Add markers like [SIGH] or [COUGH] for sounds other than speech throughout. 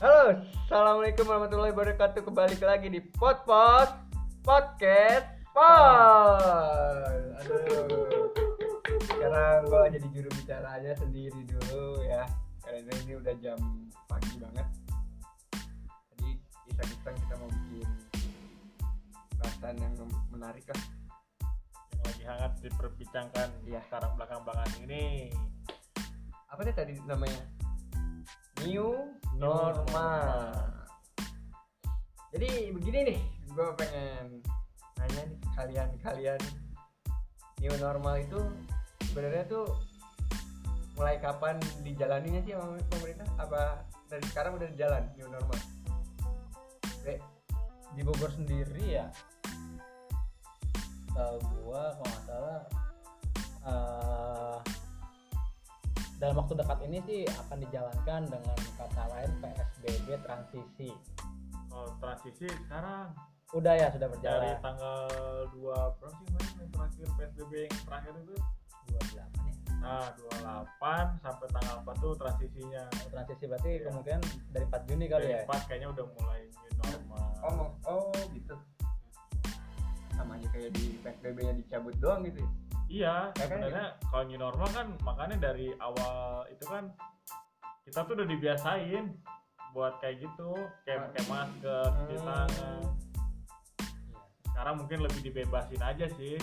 Halo, assalamualaikum warahmatullahi wabarakatuh. Kembali lagi di Pot Podcast Pot. Aduh, sekarang gue jadi juru bicaranya sendiri dulu ya. Karena ini udah jam pagi banget. Jadi iseng-iseng kita mau bikin bahasan yang menarik lah. yang lagi hangat diperbincangkan Iya. sekarang belakang-belakangan ini Apa sih tadi namanya? New normal. Jadi begini nih, gue pengen nanya nih ke kalian-kalian new normal itu sebenarnya tuh mulai kapan dijalaninya sih sama pemerintah? Apa dari sekarang udah jalan new normal? Bre, di Bogor sendiri ya tahu gua kalau nggak salah eh, dalam waktu dekat ini sih akan dijalankan dengan kata lain PSBB transisi kalau transisi sekarang udah ya sudah dari berjalan tanggal 2 berapa sih yang terakhir PSBB yang terakhir itu 28 ya nah 28 sampai tanggal 4 tuh transisinya transisi berarti Iya. kemungkinan dari 4 Juni kali dari ya 4 kayaknya udah mulai new normal oh, oh gitu. Sama aja kayak di PSBB-nya dicabut doang gitu. ya? Iya Ya sebenarnya kalau new normal kan makanya dari awal itu kan kita tuh udah dibiasain buat kayak gitu kayak pakai masker cuci Hmm. tangan. Sekarang mungkin lebih dibebasin aja sih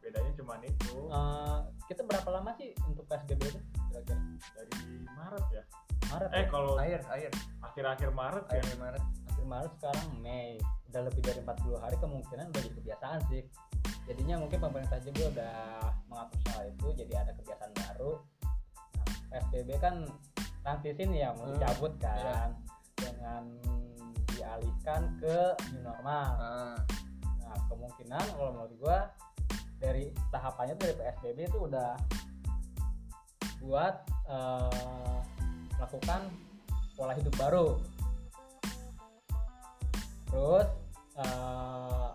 bedanya cuma itu. Eh, kita berapa lama sih untuk PSBB itu kira-kira? Dari Maret ya? Maret eh ya? kalau Air, air, akhir-akhir Maret ya? Air Maret. akhir Maret sekarang Mei. Udah lebih dari 40 hari kemungkinan udah jadi kebiasaan sih jadinya mungkin pemerintah juga udah mengatur soal itu jadi ada kebiasaan baru. Nah, PSBB kan transisi nih ya mau Hmm, dicabut kan dengan dialihkan ke new normal. Ah, nah kemungkinan kalau menurut gua dari tahapannya tuh dari PSBB itu udah buat eh, melakukan pola hidup baru. Terus eh,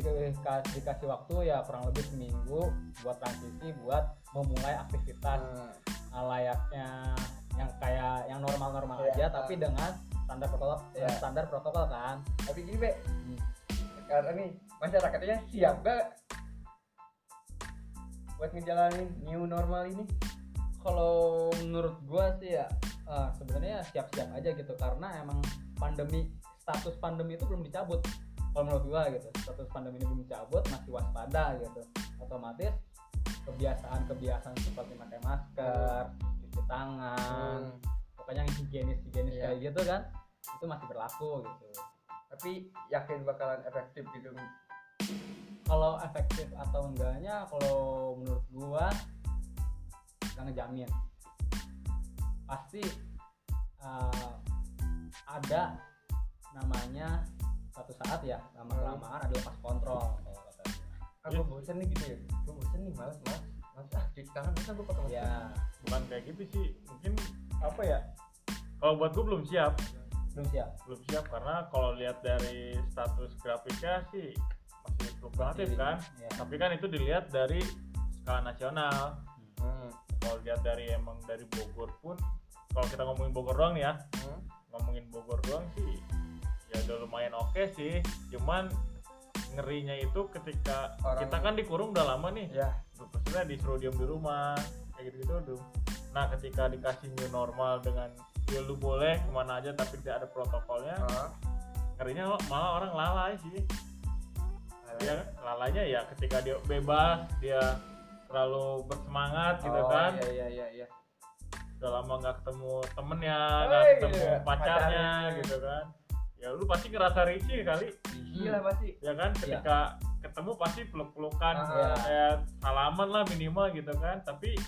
dika- dikasih waktu ya kurang lebih seminggu buat transisi buat memulai aktivitas eh, layaknya yang kayak yang normal-normal Iya. aja tapi dengan standar protokol Iya. standar protokol kan Tapi gini, Be, Hmm. sekarang nih masyarakatnya siap gak buat ngejalanin new normal ini? kalau menurut gua sih ya eh, sebenarnya siap-siap aja gitu karena emang pandemi status pandemi itu belum dicabut kalau menurut gua gitu status pandemi ini belum dicabut masih waspada gitu otomatis kebiasaan-kebiasaan seperti pakai masker cuci tangan Hmm. pokoknya yang higienis higienis Iya. kayak gitu kan itu masih berlaku gitu Tapi yakin bakalan efektif gitu. kalau efektif atau enggaknya kalau menurut gua nggak ngejamin pasti uh, ada namanya satu saat ya lama kelamaan ada lepas kontrol kalau kata gua. Ah, gue bosen nih gitu ya. Gue bosen nih, males, males. Males ah, cuci tangan bisa gue pakai ya bukan kayak gitu sih mungkin apa ya kalau buat gue belum siap belum siap belum siap karena kalau lihat dari status grafiknya sih masih fluktuatif kan ya. tapi kan itu dilihat dari skala nasional Hmm. kalau lihat dari emang dari Bogor pun kalau kita ngomongin Bogor doang nih ya Hmm. ngomongin Bogor doang sih ya udah lumayan oke sih cuman ngerinya itu ketika Orang- kita kan dikurung udah lama nih Ya, maksudnya disuruh diem di rumah kayak gitu gitu tuh nah ketika dikasih new normal dengan ya lu boleh ke mana aja tapi tidak ada protokolnya ah. ngerinya malah orang lalai sih ya lalainya ya ketika dia bebas dia terlalu bersemangat gitu Oh, kan Iya, iya, iya, iya. udah lama nggak ketemu temennya nggak ketemu iya. pacarnya Pacarnya. gitu kan ya lu pasti ngerasa risih kali. Gila pasti. ya kan ketika ketemu pasti peluk-pelukan Ah. kayak salaman lah minimal gitu kan. Tapi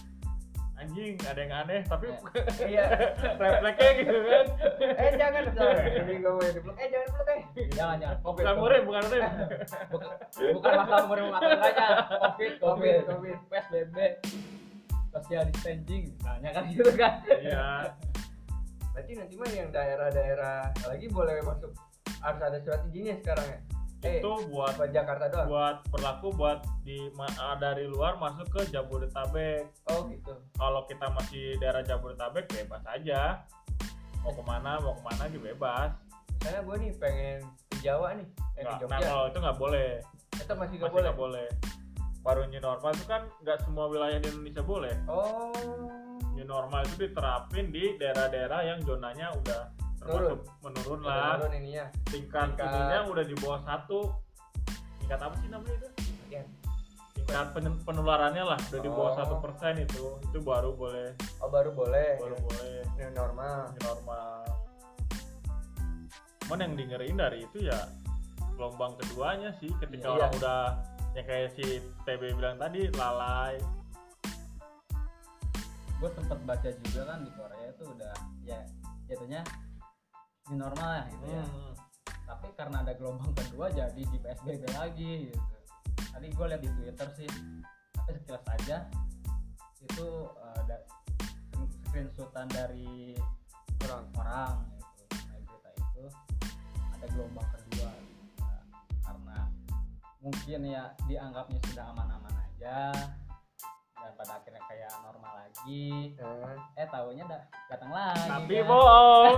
anjing ada yang aneh tapi [LAUGHS] Iya. refleksnya gitu kan. Eh jangan, jangan. Jadi gue mau dipeluk. Eh jangan peluk eh. jangan jangan. Covid bukan murim bukan murim bukan, bukan masalah murim covid covid Covid, covid. psbb social distancing. Misalnya kan gitu kan. Iya Berarti nanti mah yang daerah-daerah lagi boleh masuk. Harus ada surat izinnya sekarang ya. Eh, itu buat buat Jakarta doang. buat berlaku buat di ah, dari luar masuk ke Jabodetabek. Oh gitu. kalau kita masih daerah Jabodetabek bebas aja. Mau ke mana mau ke mana juga bebas. Misalnya gue nih pengen ke Jawa nih eh, Nggak- ke nah Jogja kalau itu nggak boleh. Itu masih masih gak boleh? nggak boleh. Baru new normal itu kan nggak semua wilayah di Indonesia boleh. Oh new normal itu diterapin di daerah-daerah yang zonanya udah termasuk menurun lah. turun ininya tingkat Tingkat- ininya udah di bawah satu. Tingkat apa sih namanya itu? Sekian. tingkat pen- penularannya lah udah di bawah Oh. satu persen itu. Itu baru boleh. Oh baru boleh. Baru boleh. New normal. New normal. Cuman yang dengerin dari itu ya gelombang keduanya sih ketika Iya. orang udah yang kayak si TB bilang tadi lalai gue sempet baca juga kan di Korea itu udah ya jatuhnya new normal ya gitu ya. Hmm. tapi karena ada gelombang kedua jadi di PSBB lagi gitu. Tadi gue lihat di Twitter sih tapi sekilas aja itu eh, ada screenshotan dari orang. orang gitu. Nah, berita itu ada gelombang kedua. Nah, karena mungkin ya dianggapnya sudah aman-aman aja pada akhirnya kayak normal lagi. Nah, eh tahunya dah datang lagi tapi kan. bohong.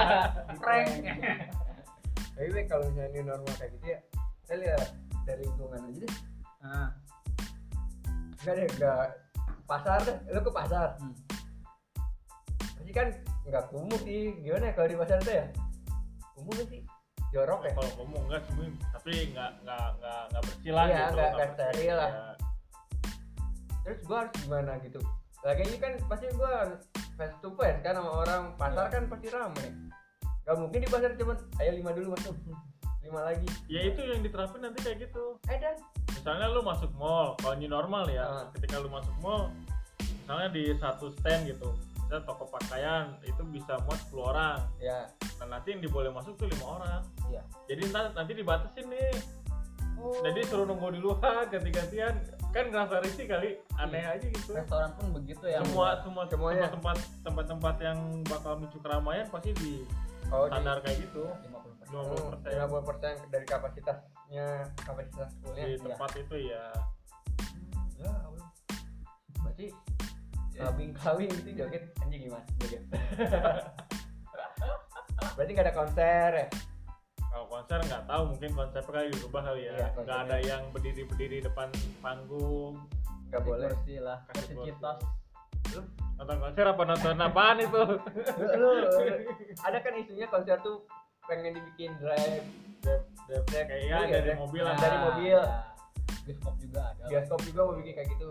[LAUGHS] Prank. Tapi kalau misalnya new normal kayak gitu ya saya lihat dari lingkungan aja deh. Nah, enggak deh enggak pasar deh. Lu ke pasar? Hmm. pasti kan nggak kumuh sih. Gimana ya kalau di pasar tuh ya? Kumuh nggak sih? Jorok ya? Kalau ngomong enggak sih tapi nggak nggak nggak nggak bersih lah Iya, gitu nggak- steril lah. Ya. Terus gua harus gimana gitu. Lagi ini kan pasti harus face to face kan sama orang. Pasar Iya. kan pasti ramai Gak mungkin di pasar cuman ayo lima dulu masuk lima lagi. Ya itu yang diterapin nanti kayak gitu. Eh dan misalnya lu masuk mall kalau new normal ya Ah. ketika lu masuk mall misalnya di satu stand gitu misalnya toko pakaian itu bisa muat 10 orang. Ya. Nah nanti yang diboleh masuk tuh lima orang. Iya. jadi ntar, nanti dibatasin nih oh. jadi suruh nunggu di luar ganti-gantian. Kan ngerasa risih kali aneh aja gitu. Restoran pun begitu ya. Semua semua Semuanya. tempat tempat-tempat yang bakal memicu keramaian pasti di oh, di- standar kayak gitu. 50% 50% lima puluh persen. Dari kapasitasnya kapasitas poolnya di tempat itu ya ya Allah. berarti kambing kambing gitu joget. Anjing gimana? Joget. [LAUGHS] Berarti nggak ada konser ya kalau konser nggak tahu mungkin konsepnya kali dirubah kali ya. Iya, nggak konsepnya. ada yang berdiri berdiri depan panggung. Nggak boleh. kursi lah. Kasih kitos nonton konser apa nonton apaan itu? Lu, ada kan isunya konser tuh pengen dibikin drive. Dep- Dep- kayak ya, iya, dari Dep. mobil lah. Dari mobil. ya. bioskop juga ada. Bioskop juga mau bikin kayak gitu.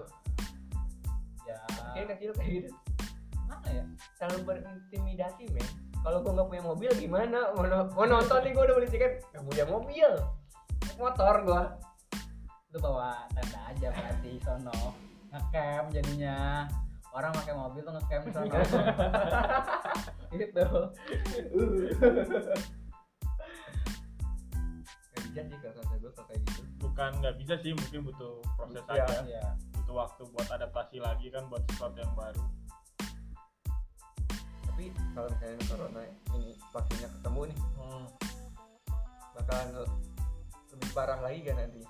Ya. Kayak lu kayak gitu. Mana ya? Terlalu berintimidasi men kalau gua nggak punya mobil gimana? Mau, mau nonton nih gua udah beli tiket. Nggak punya mobil. Motor gua. Lu bawa tenda aja berarti sono. Ngecamp jadinya. Orang pakai mobil tuh ngecamp sono. [LAUGHS] Gitu. Nggak bisa sih kalau kata gua kalau kayak gitu. Bukan nggak bisa sih mungkin butuh proses Iya. aja. Ya butuh waktu buat adaptasi lagi kan buat sesuatu yang baru tapi kalau misalnya corona ini vaksinnya ketemu nih Hmm. bakalan lebih parah lagi kan nanti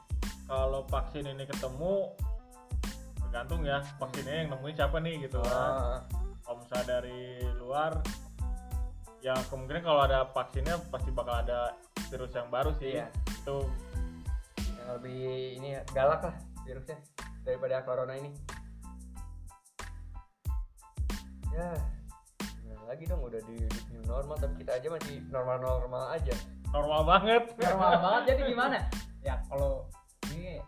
kalau vaksin ini ketemu tergantung ya vaksinnya yang nemuin siapa nih gitu kan. Ah, kalau misalnya dari luar ya kemungkinan kalau ada vaksinnya pasti bakal ada virus yang baru sih. Iya. Itu. Yang lebih ini ya, galak lah virusnya daripada corona ini. Ya lagi dong udah di, di new normal tapi kita aja masih normal normal aja. Normal banget. Normal [LAUGHS] banget jadi gimana? Ya kalau ini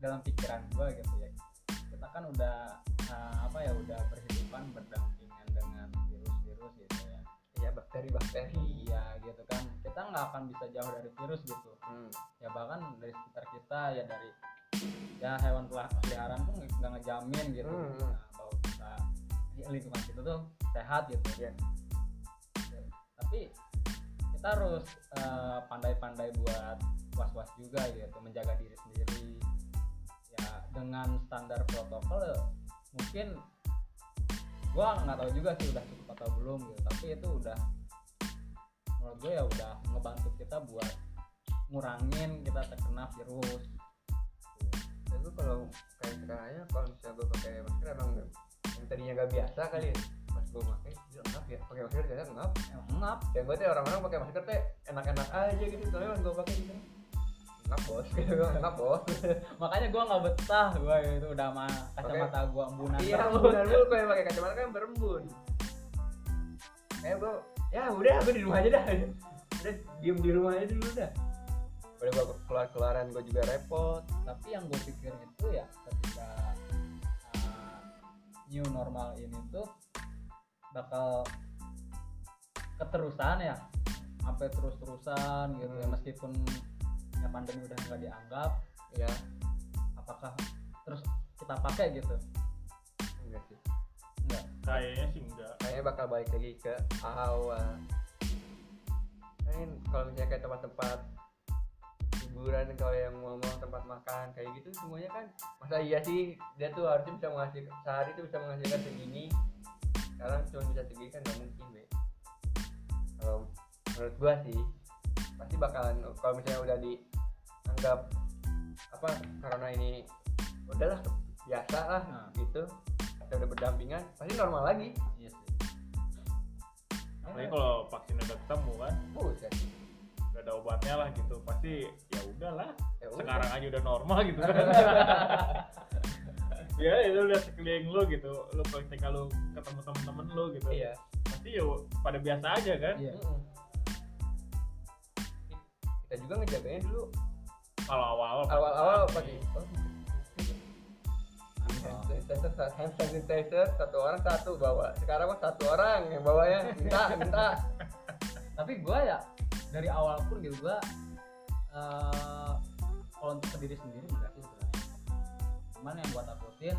dalam pikiran gua gitu ya kita kan udah eh, apa ya udah berhidupan berdampingan dengan virus-virus gitu ya. Ya bakteri bakteri iya gitu kan. Kita nggak akan bisa jauh dari virus gitu. Hmm. ya bahkan dari sekitar kita ya dari ya hewan peliharaan pun nggak ngejamin gitu. Hmm. nah, bahwa kita lingkungan kita tuh sehat gitu. Iya. Ya, tapi kita harus eh, pandai-pandai buat was-was juga gitu menjaga diri sendiri. Ya dengan standar protokol mungkin gua nggak tahu juga sih udah cukup atau belum gitu. Tapi itu udah menurut gue ya udah ngebantu kita buat ngurangin kita terkena virus. Gue kalau kayak sekarang aja kalau misalnya gue pakai masker emang yang tadinya gak biasa kali. Ya pas gue pakai dia ngap ya? Pakai masker ternyata ngap. Ngap. Dan gue tuh orang-orang pakai masker teh enak-enak aja gitu. Soalnya gue pakai gitu ngap bos. [LAUGHS] Gitu gue ngap bos. Makanya gua nggak betah gua itu udah mah kacamata gua embunan iya benar dulu kalau yang pakai kacamata kan berembun. Kayak gue ya udah gue di rumah aja dah. Udah diem di rumah aja dulu dah. Udah gue keluar keluaran gue juga repot. Tapi yang gue pikir itu ya ketika new normal ini tuh bakal keterusan ya. Sampai terus-terusan gitu ya Hmm. meskipun ya pandemi udah nggak dianggap ya apakah terus kita pakai gitu? Enggak sih. Enggak. Kayaknya sih enggak. Kayaknya bakal balik lagi ke awal. Kan kalau misalnya kayak tempat-tempat hiburan kalau yang ngomong tempat makan kayak gitu semuanya kan. Masa iya sih dia tuh harusnya bisa menghasilkan sehari tuh bisa menghasilkan segini. Sekarang cuma bisa segini kan nggak mungkin be kalau menurut gua sih pasti bakalan kalau misalnya udah dianggap apa karena ini udahlah biasa lah Nah. gitu. Kita udah berdampingan pasti normal lagi. Iya sih. Apalagi kalau vaksin udah ketemu kan. Buset. udah ada obatnya lah gitu pasti udahlah Ya udah. sekarang aja udah normal gitu. Kan [LAUGHS] ya itu udah sekeliling lo gitu. Lo ketika lo ketemu temen-temen lo gitu iya. pasti ya pada biasa aja kan? Iya. Kita juga ngejaganya dulu. Kalau awal-awal. Awal-awal pasti. pasti. Oh, hand sanitizer hand sanitizer satu orang satu bawa. Sekarang mah satu orang yang bawanya minta minta. Tapi gua ya dari awal pun gitu gua eh, kalau untuk ke diri sendiri enggak sih sebenarnya. Cuman yang gua takutin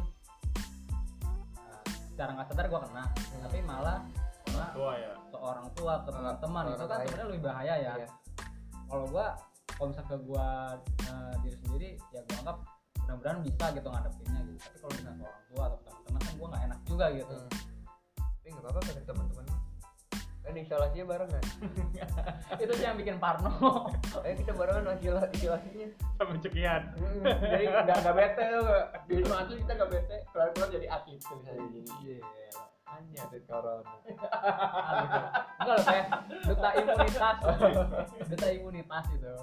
eh, secara nggak sadar gua kena tapi malah kena tua ya. seorang tua ke teman-teman. itu kan sebenarnya lebih bahaya ya. Iya. kalau gua kalau misalnya ke gua eh, diri sendiri ya gua anggap mudah-mudahan bisa gitu ngadepinnya gitu. Tapi kalau misalnya ke orang tua atau ke teman-teman kan gua nggak enak juga gitu. Hmm. tapi nggak apa-apa kata teman-teman. Kan instalasinya barengan [LAUGHS] itu sih yang bikin parno. [LAUGHS] Ayo kita barengan hasil instalasinya sampai cekian [LAUGHS] jadi nggak nggak bete tuh di wisma atlet kita nggak bete keluar keluar jadi atlet tuh misalnya gini. Iya. hanya ada corona. Enggak loh kayak duta imunitas. Duta imunitas gitu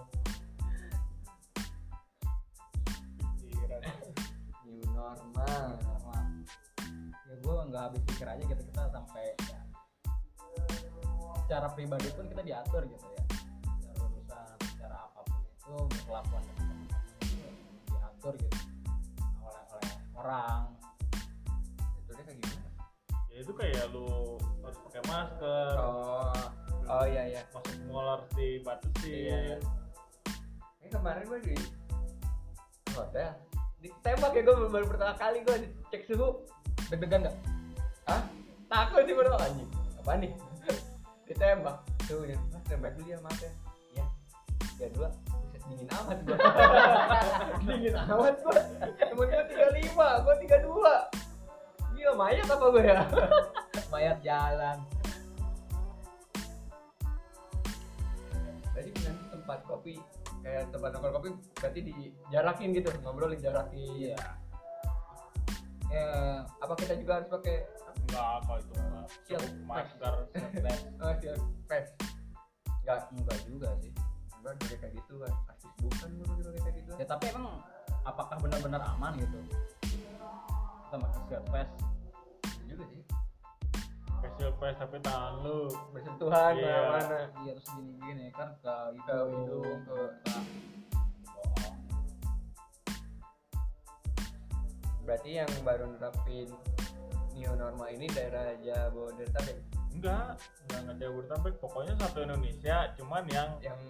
new normal. Normal ya gue nggak habis pikir aja gitu kita sampai ya, secara pribadi pun kita diatur gitu ya. Secara urusan secara apa pun itu itu diatur gitu. Oleh oleh orang. Itu dia kayak gimana? Ya itu kayak lu harus pakai masker. Oh. Oh iya iya. Masuk mall harus dibatasin. Iya. ini kemarin gue di hotel. Ditembak ya gue baru pertama kali gue cek suhu. Deg-degan nggak? Ah takut sih bro anjing. Apa nih ditembak. Suhunya mas tembak dulu ya maaf ya. Ya tiga dua. Dingin amat gua [LAUGHS] dingin amat gua temen gua tiga lima gua tiga dua. Gila mayat apa gue ya? [LAUGHS] Mayat jalan. Tadi bilang tempat kopi kayak tempat nongkrong kopi berarti dijarakin gitu ngobrol dijarakin iya. Ya apa kita juga harus pakai enggak kalau itu? Enggak Siap. masker oh, siap, pes enggak enggak juga sih. Enggak pakai kayak gitu kan. Artis bukan lu pakai kayak gitu. Ya tapi emang apakah benar-benar aman gitu? Kita pakai surface juga sih. Facial face tapi tangan lu. Bersentuhan Iya. mana iya terus gini-gini kan ke Ke hidung, ke bohong berarti yang baru nerapin new normal ini daerah Jabodetabek? Enggak enggak enggak Jabodetabek. Pokoknya satu Indonesia cuman yang yang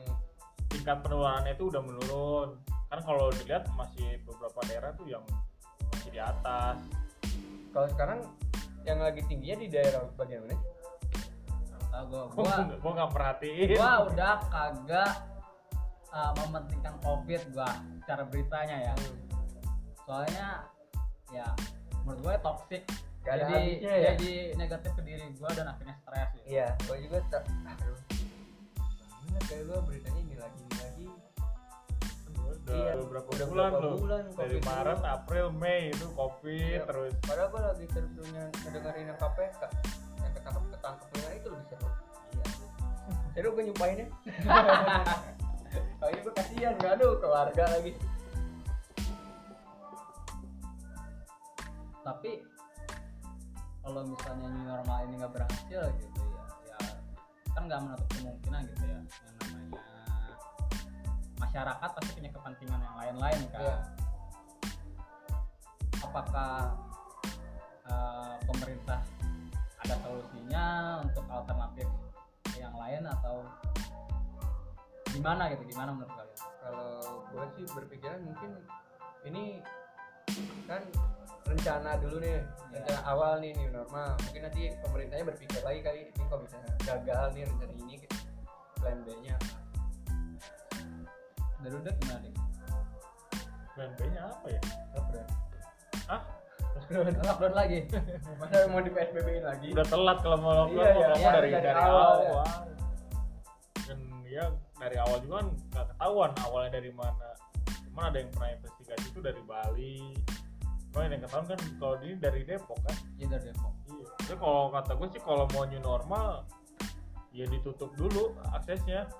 tingkat penularannya itu udah menurun. Kan kalau dilihat masih beberapa daerah tuh yang masih di atas. Kalau sekarang yang lagi tingginya di daerah bagian mana? gua gua gua gua nggak perhatiin. gua udah kagak uh, mementingkan covid gua cara beritanya ya. Hmm. soalnya ya menurut gue toxic Gak jadi habisnya ya? jadi negatif ke diri gue dan akhirnya stres gitu. Iya, gue juga tak. Aduh. Banget kayak gue beritanya ini lagi ini lagi. udah Iya, beberapa udah bulan berapa loh bulan dari COVID Maret ini. April Mei itu covid Iya. terus Padahal gue lagi seru-serunya ngedengerin yang KPK yang ketangkep ketangkepnya itu lebih seru. Iya. Seru gue nyumpainnya. [LAUGHS] Kali gue kasihan, aduh keluarga lagi. Tapi kalau misalnya new normal ini nggak berhasil gitu ya, ya kan nggak menutup kemungkinan gitu ya yang namanya masyarakat pasti punya kepentingan yang lain-lain kan. Iya. Apakah eh, pemerintah ada solusinya untuk alternatif yang lain atau gimana gitu? Gimana menurut kalian? Kalau gue sih berpikiran mungkin ini kan rencana dulu nih, Iya. rencana awal nih new normal. Mungkin nanti pemerintahnya berpikir lagi kali ini kok bisa gagal nih rencana ini plan B-nya. Dari udah gimana deh? plan B-nya apa ya Lockdown. ah Lockdown lagi. [LAUGHS] Masa mau di PSBB-in lagi? udah telat kalau mau lockdown Iya, mau iya, ngomong iya, dari, dari dari awal, awal, ya. dan ya dari awal juga kan nggak ketahuan awalnya dari mana cuman ada yang pernah investigasi itu dari Bali cuma yang ketahuan kan kalau ini dari Depok kan? Iya dari Depok. iya. Jadi kalau kata gue sih kalau mau new normal ya ditutup dulu aksesnya.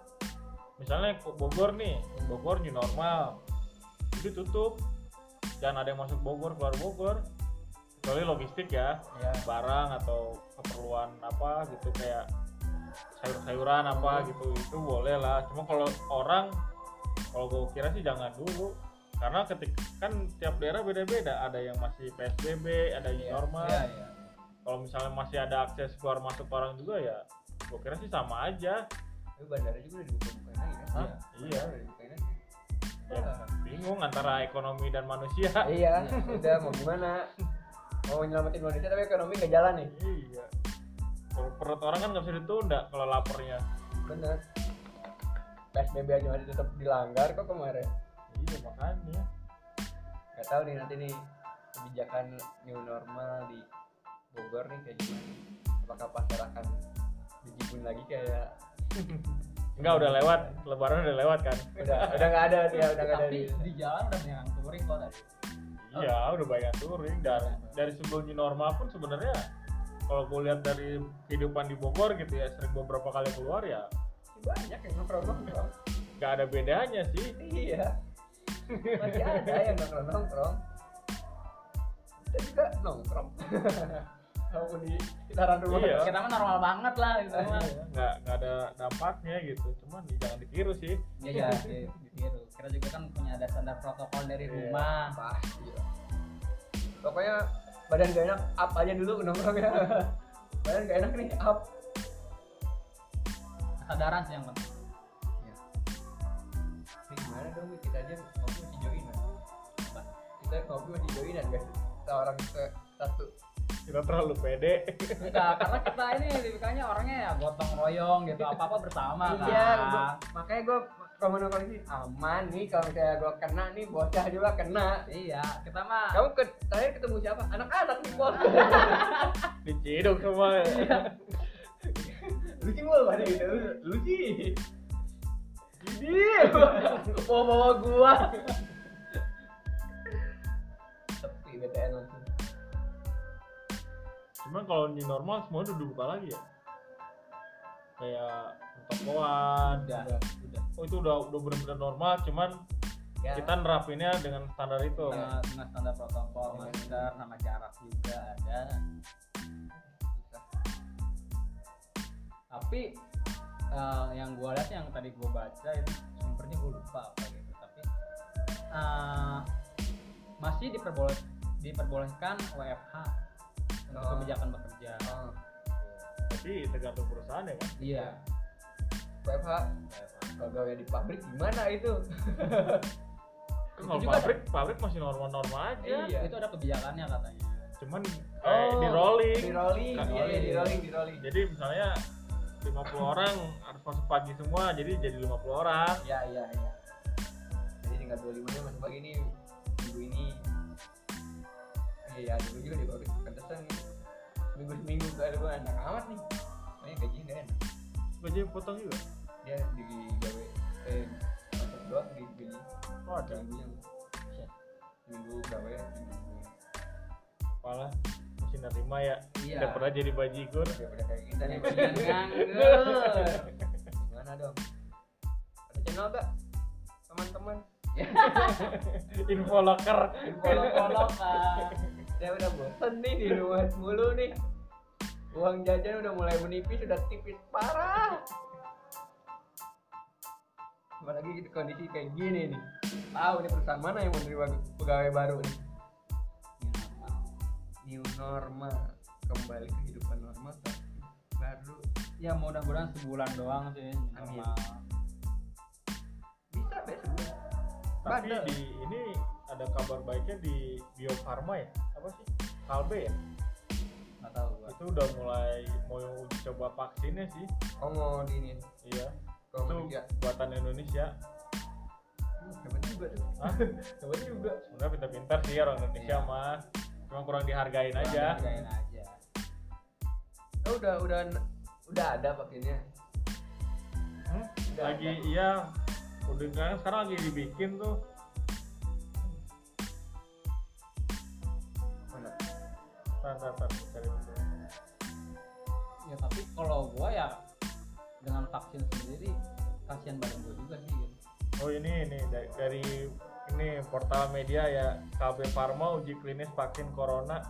Misalnya ke Bogor nih Bogor new normal. Itu tutup. Jangan ada yang masuk Bogor keluar Bogor. Kecuali logistik ya Ya. barang atau keperluan apa gitu kayak sayur-sayuran apa gitu itu boleh lah. Cuma kalau orang kalau gue kira sih jangan dulu karena ketik kan tiap daerah beda-beda ada yang masih PSBB ada yang Iya, normal Iya iya. kalau misalnya masih ada akses keluar masuk orang juga ya gue kira sih sama aja Tapi bandara juga udah dibuka-bukain lagi kan? Hah? iya dibukain lagi. ya, bingung antara ekonomi dan manusia [LAUGHS] Iya, udah mau gimana? Mau nyelamatin Indonesia tapi ekonomi nggak jalan nih. iya kalau perut orang kan nggak bisa ditunda kalau laparnya Bener. PSBB aja masih tetap dilanggar kok kemarin. Iya makanya Gak tahu nih nanti nih kebijakan new normal di Bogor nih kayak gimana? Apakah pasar akan dijibun lagi kayak [LAUGHS] Enggak udah lewat, lebaran udah lewat kan? udah udah nggak ada ya udah nggak ada Tapi di di jalan udah banyak yang touring kok tadi. Iya, udah banyak touring dan dari sebelum new normal pun sebenarnya kalau gue lihat dari kehidupan di Bogor gitu ya sering beberapa kali keluar ya banyak yang nongkrong. nggak ada bedanya sih Iya. Masih ada yang nongkrong nongkrong. Kita juga nongkrong. [LAUGHS] Walaupun di sekitaran rumah. Iya. Kita mah normal banget lah gitu mah. nggak nggak ada dampaknya gitu cuman jangan ditiru sih Iya iya di- ditiru. Kita juga kan punya ada standar protokol dari Iya. rumah. Pasti lah. Pokoknya badan gak enak up aja dulu nongkrongnya. [LAUGHS] badan gak enak nih up. Kesadaran sih yang penting. Ini dong Wi? kita aja ngopi masih joinan. Bah. Kita ngopi masih joinan guys. Kita orang ke satu. kita terlalu pede Enggak, karena kita ini tipikalnya orangnya ya gotong royong gitu, apa-apa bersama kan. Iya, gua- makanya gue kalau nongkrong sih aman nih kalau misalnya gue kena nih bocah juga kena. Iya, kita mah Kamu ke, terakhir ketemu siapa? Anak-anak nih bos. [LAUGHS] diciduk semua lu sih mul pada gitu lu sih ini bawa bawa gua sepi BTN langsung cuman kalau new normal semua udah dibuka lagi ya kayak tokoan udah, udah. oh itu udah udah benar-benar normal cuman ya kita nerapinnya dengan standar itu Dengan, dengan standar protokol, Iya. masker, sama jarak juga ada. Tapi eh, yang gua lihat yang tadi gua baca itu sumbernya gua lupa apa gitu. Tapi eh, masih diperboleh diperbolehkan WFH untuk Oh. kebijakan bekerja. oh, tapi tergantung perusahaan ya kan Iya. WFH kalau gawe di pabrik gimana itu [LAUGHS] kalau juga pabrik pabrik masih normal-normal aja Iya. Itu ada kebijakannya katanya. cuman kayak di rolling di rolling Kan iya rolling. di rolling di rolling jadi misalnya 50 orang harus masuk pagi semua jadi jadi 50 orang. Iya iya iya. Jadi tinggal 25 nya masuk pagi nih minggu ini. Iya dulu juga di pabrik pantesan seminggu seminggu gak ada gua enak amat nih. Soalnya gajinya gak enak. Gaji potong juga? Dia di gawe eh masuk doang di gaji Oh, ada. minggunya Buset. minggu ya? Minggu. Malah masih nerima ya. Iya. Udah pernah jadi bajigur. daripada kayak kita nih Bajingan nganggur. gimana dong ada channel gak teman-teman [LAUGHS] Info locker. Polok-polokan. saya udah bosen nih di rumah mulu nih uang jajan udah mulai menipis udah tipis parah apalagi di kondisi kayak gini nih tahu nih perusahaan mana yang menerima pegawai baru nih new normal kembali kehidupan normal baru Ya mudah-mudahan sebulan doang sih. Amin. normal. bisa besok Tapi di ini ada kabar baiknya di Bio Farma ya. Apa sih? Kalbe ya. Nggak tahu gua. Itu udah mulai mau uji coba vaksinnya sih. oh mau di ini Iya. Itu buatan Indonesia. Hmm, hebat juga tuh hebat [LAUGHS] juga Sebenarnya pintar-pintar sih orang Indonesia Iya. mah. Cuma kurang dihargain Kurang aja. dihargain aja. oh, udah udah udah ada vaksinnya Hmm? Udah Lagi ada. iya udah kan sekarang lagi dibikin tuh. cari dulu. Ya tapi kalau gua ya dengan vaksin sendiri kasihan badan gua juga sih gitu. Oh ini ini dari, dari ini portal media ya KB Farma uji klinis vaksin corona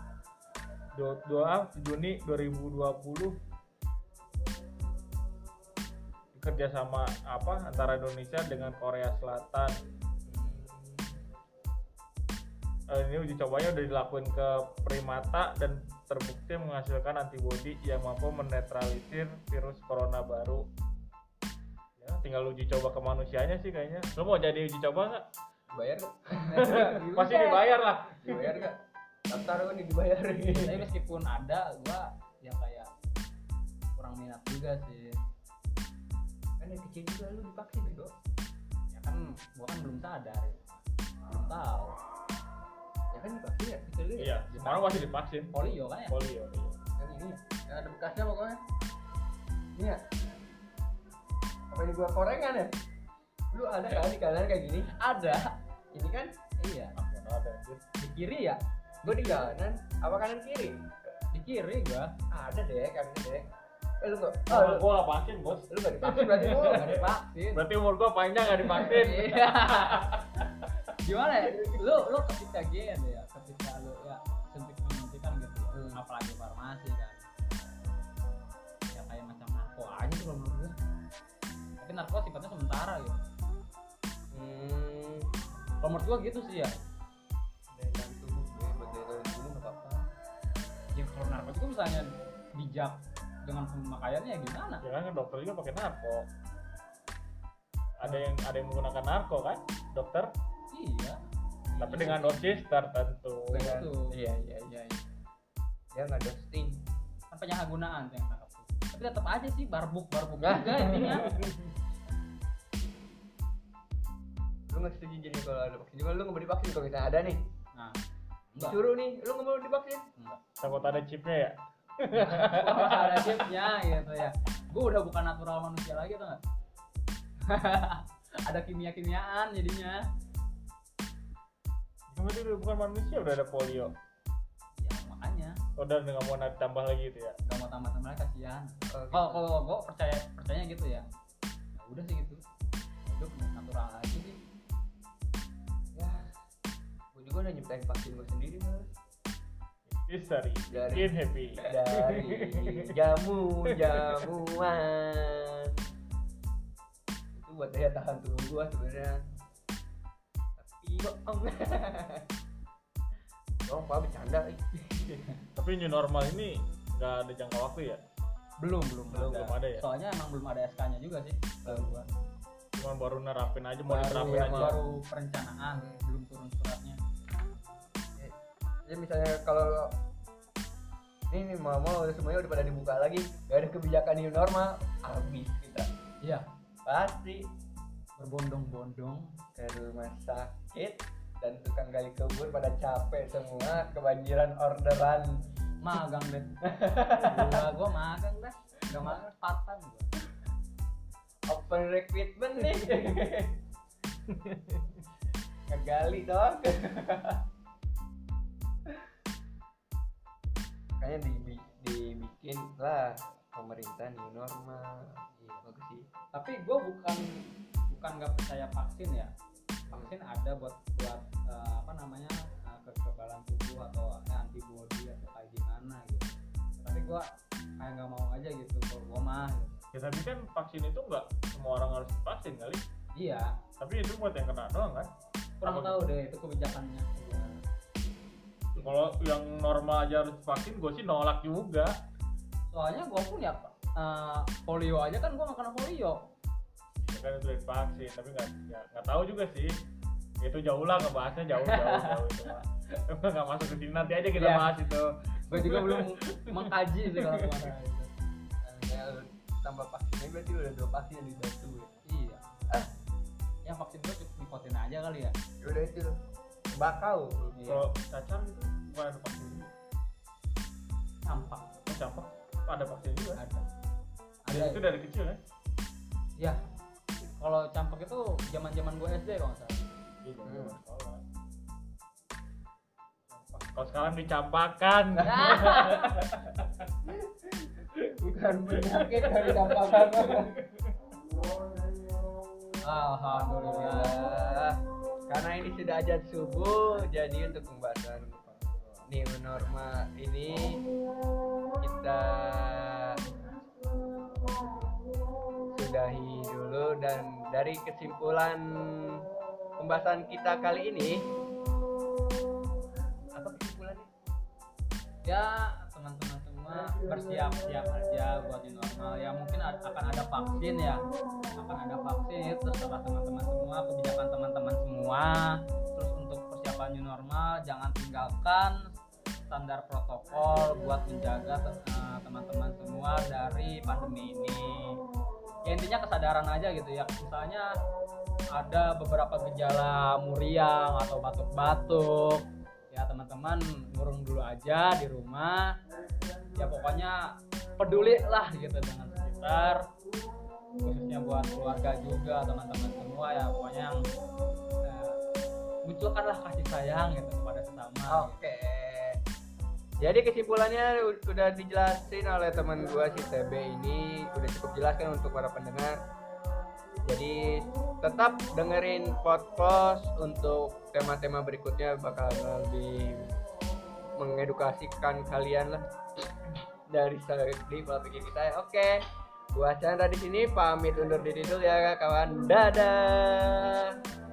2 Juni 2020 kerja sama apa antara Indonesia dengan Korea Selatan. Eh, ini uji cobanya udah dilakuin ke primata dan terbukti menghasilkan antibodi yang mampu menetralisir virus corona baru. Ya tinggal uji coba ke manusianya sih kayaknya. Lo mau jadi uji coba nggak dibayar gak? [LAUGHS] pasti dibayar lah dibayar gak? daftar gue nih dibayar Tapi meskipun ada gua yang kayak kurang minat juga sih. kan yang kecil juga lu divaksin bego Ya kan gua kan belum sadar. ya. Belum tahu. ya kan divaksin ya kecil lu ya iya sekarang masih divaksin Polio kan ya? polio iya. yang ini ya yang ada bekasnya pokoknya ini ya apa ini gua korengan ya lu ada kan di kanan kayak gini Ada. Ini kan Iya. Di kiri ya? gua di kanan apa kanan kiri Di kiri gua. ada deh kanan deh eh lu nggak Oh, oh, lu, gua gak vaksin bos lu nggak divaksin berarti lu Nggak divaksin. berarti umur gua panjang gak divaksin Iya. [LAUGHS] Gimana ya? Lu lu ketika gini ya, ketika lu ya suntik menyuntikan gitu. ya. Hmm. Apalagi farmasi kan. Ya kayak macam narko aja tuh kalau menurut gua. Tapi narko sifatnya sementara gitu. Kalau menurut gua gitu sih ya. daya tahan tubuh ya buat daya tahan tubuh nggak apa-apa Ya kalau narko itu misalnya bijak dengan pemakaiannya ya gimana? ya kan dokter juga pakai narko ada yang ada yang menggunakan narko kan dokter Iya. tapi dengan dosis tertentu iya iya iya iya. dia nggak ghosting kan penyalahgunaan yang tangkap. Tapi tetap aja sih barbuk barbuk juga intinya. [LAUGHS] nggak setuju jadi kalau ada vaksin juga lu nggak mau divaksin kalau misalnya ada nih Nah, enggak. disuruh nih lu nggak mau divaksin Enggak. takut ada chipnya ya [LAUGHS] nggak ada chipnya gitu ya. Gue udah bukan natural manusia lagi tuh nggak? [LAUGHS] ada kimia kimiaan jadinya. Kamu itu udah bukan manusia udah ada polio Ya makanya udah nggak mau tambah lagi gitu ya gak mau tambah tambah kasihan. Kalau Kalau kalau gue percaya percaya gitu ya. Ya udah sih gitu. Hidup natural aja sih. Gue udah nyiptain vaksin gue sendiri malah It's dari Dari- happy. dari jamu jamuan [LAUGHS] itu buat daya tahan tubuh gua sebenarnya. Tapi bohong. [LAUGHS] Bohong pak. Bercanda tapi new normal ini nggak ada jangka waktu ya? Belum belum Belum, belum ada ya? Soalnya emang belum ada SK-nya juga sih. Kalau gua. cuma baru nerapin aja mau Baru diterapin ya, aja. baru perencanaan belum turun suratnya. Misalnya kalau ini nih mama udah semuanya udah pada dibuka lagi. Gak ada kebijakan new normal habis kita. Iya. pasti Berbondong-bondong. ke rumah sakit dan tukang gali kubur pada capek semua kebanjiran orderan. Magang deh. [LAUGHS] Gua gua magang deh gak magang time gua. Open recruitment nih. [LAUGHS] Ngegali dong [LAUGHS] kayaknya di, di- dibikin lah pemerintah new normal. Iya bagus sih. Tapi gue bukan bukan nggak percaya vaksin ya. Vaksin ada buat buat eh, apa namanya eh, kekebalan tubuh atau eh, antibody atau kayak gimana gitu. Tapi gue kayak nggak mau aja gitu kalau gue mah. Gitu. ya tapi kan vaksin itu nggak semua orang harus divaksin kali. Iya. Tapi itu buat yang kena doang kan? Kurang tahu deh itu kebijakannya. Kalau yang normal aja harus divaksin gue sih nolak juga. Soalnya gue pun ya eh, polio aja kan gue nggak kena polio. Ya kan itu divaksin tapi nggak ya, nggak tahu juga sih. Itu jauh lah ngebahasnya jauh jauh jauh itu mah. Nggak masuk ke sini nanti aja kita Iya. bahas itu. Gue juga belum mengkaji sih kalau ke mana gitu. Ya, tambah vaksinnya berarti udah dua vaksin yang di satu ya. iya. Yang vaksin gue dipotin aja kali ya? Ya udah itu bakau. Iya. kalau cacar itu bukan ada vaksin juga campak. Oh, campak. Ada vaksin juga. Ada. Ada ada itu dari kecil ya? Ya. Kalau campak itu zaman zaman gue SD kalau nggak salah. Iya Hmm. kalau sekarang dicampakan. [LAUGHS] Bukan penyakit dari dampakan [LAUGHS] alhamdulillah karena ini sudah ajan subuh jadi untuk pembahasan new normal ini kita sudahi dulu dan dari kesimpulan pembahasan kita kali ini apa kesimpulannya? Ya bersiap-siap aja buat new normal. Ya mungkin akan ada vaksin ya. Akan ada vaksin itu terserah teman-teman semua kebijakan teman-teman semua. Terus untuk persiapan new normal jangan tinggalkan standar protokol buat menjaga eh, teman-teman semua dari pandemi ini. Ya intinya kesadaran aja gitu ya. Misalnya ada beberapa gejala muriang atau batuk-batuk ya teman-teman ngurung dulu aja di rumah ya pokoknya peduli lah gitu dengan sekitar khususnya buat keluarga juga teman-teman semua ya pokoknya yang eh, munculkanlah kasih sayang gitu kepada sesama Oke. Jadi kesimpulannya u- udah dijelasin oleh teman gua si TB ini udah cukup jelas kan untuk para pendengar. Jadi tetap dengerin podcast untuk tema-tema berikutnya bakal lebih mengedukasikan kalian lah dari segi pola pikir kita. Oke. Gua Chandra di sini pamit undur diri dulu ya kawan. Dadah.